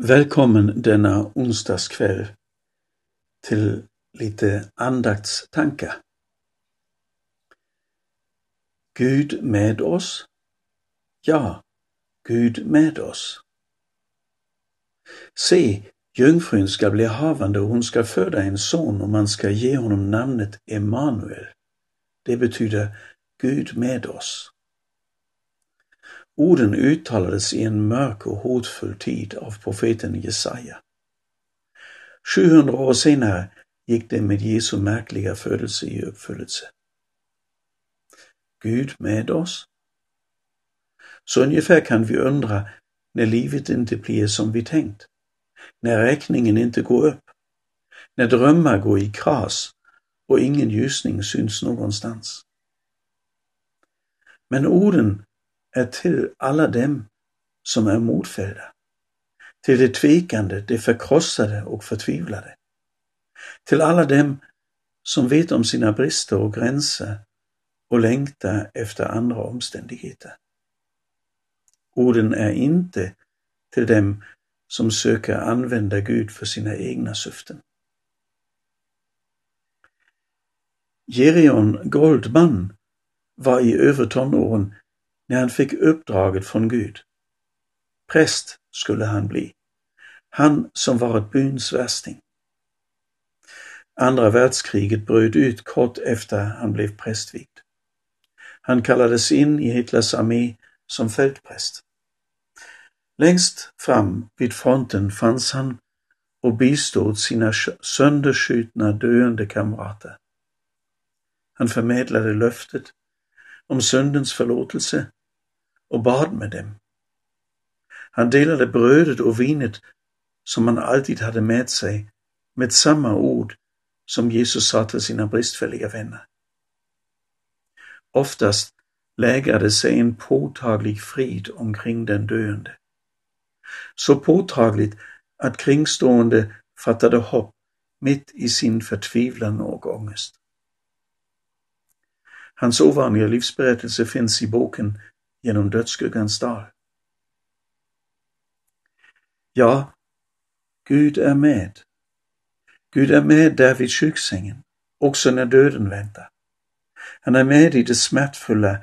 Välkommen denna onsdagskväll till lite andaktstankar. Gud med oss? Ja, Gud med oss. Se, jungfrun ska bli havande och hon ska föda en son och man ska ge honom namnet Emanuel. Det betyder Gud med oss. Orden uttalades i en mörk och hotfull tid av profeten Jesaja. 700 år senare gick det med Jesu märkliga födelse i uppfyllelse. Gud med oss? Så ungefär kan vi undra när livet inte blir som vi tänkt, när räkningen inte går upp, när drömmar går i kras och ingen ljusning syns någonstans. Men orden är till alla dem som är modfällda, till de tvekande, de förkrossade och förtvivlade, till alla dem som vet om sina brister och gränser och längtar efter andra omständigheter. Orden är inte till dem som söker använda Gud för sina egna syften. Gerion Goldman var i övre tonåren när han fick uppdraget från Gud. Präst skulle han bli. Han som varit byns värsting. Andra världskriget bröt ut kort efter han blev prästvigd. Han kallades in i Hitlers armé som fältpräst. Längst fram vid fronten fanns han och bistod sina sönderskjutna döende kamrater. Han förmedlade löftet om syndens förlåtelse och bad med dem. Han delade brödet och vinet som han alltid hade med sig med samma ord som Jesus sa till sina bristfälliga vänner. Oftast lägrade sig en påtaglig frid omkring den döende. Så påtagligt att kringstående fattade hopp mitt i sin förtvivlan och ångest. Hans ovanliga livsberättelse finns i boken genom dödsskuggans dal. Ja, Gud är med. Gud är med där vid sjuksängen, också när döden väntar. Han är med i det smärtfulla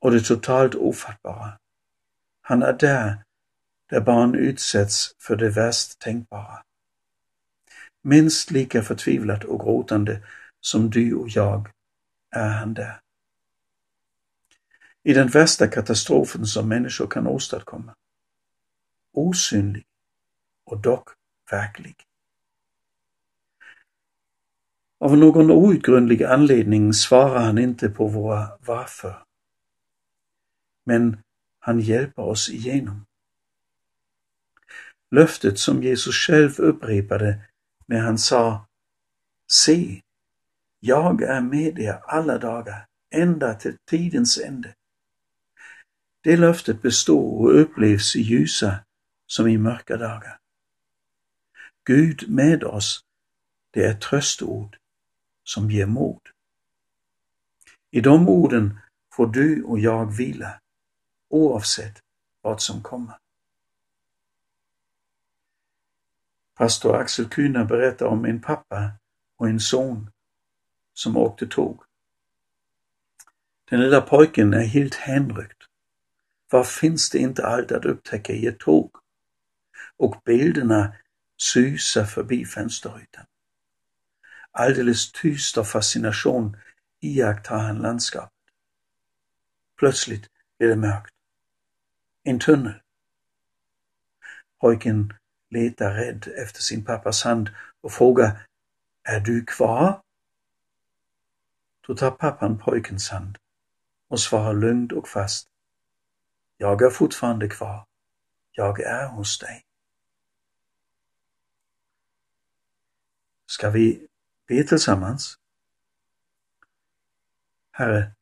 och det totalt ofattbara. Han är där, där barn utsätts för det värst tänkbara. Minst lika förtvivlat och gråtande som du och jag är han där i den värsta katastrofen som människor kan åstadkomma. Osynlig och dock verklig. Av någon outgrundlig anledning svarar han inte på våra varför. Men han hjälper oss igenom. Löftet som Jesus själv upprepade när han sa Se, jag är med er alla dagar, ända till tidens ände. Det löftet består och upplevs i ljusa som i mörka dagar. Gud med oss, det är tröstord som ger mod. I de orden får du och jag vila, oavsett vad som kommer. Pastor Axel Kühner berättar om en pappa och en son som åkte tåg. Den lilla pojken är helt hänryckt vad finns det inte allt att upptäcka i ett tåg? Och bilderna susar förbi fönsterrutan. Alldeles tyst av fascination iakttar han landskapet. Plötsligt blir det mörkt. En tunnel. Pojken letar rädd efter sin pappas hand och frågar Är du kvar? Då tar pappan pojkens hand och svarar lugnt och fast jag är fortfarande kvar. Jag är hos dig. Ska vi be tillsammans? Herre,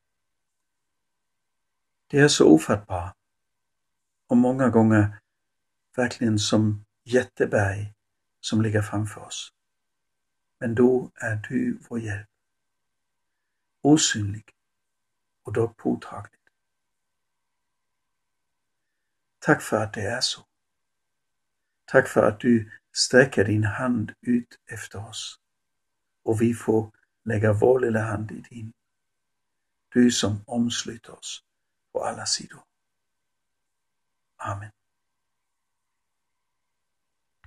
det är så ofattbart och många gånger verkligen som jätteberg som ligger framför oss. Men då är du vår hjälp. Osynlig och dock påtaglig. Tack för att det är så. Tack för att du sträcker din hand ut efter oss och vi får lägga vår lilla hand i din. Du som omsluter oss på alla sidor. Amen.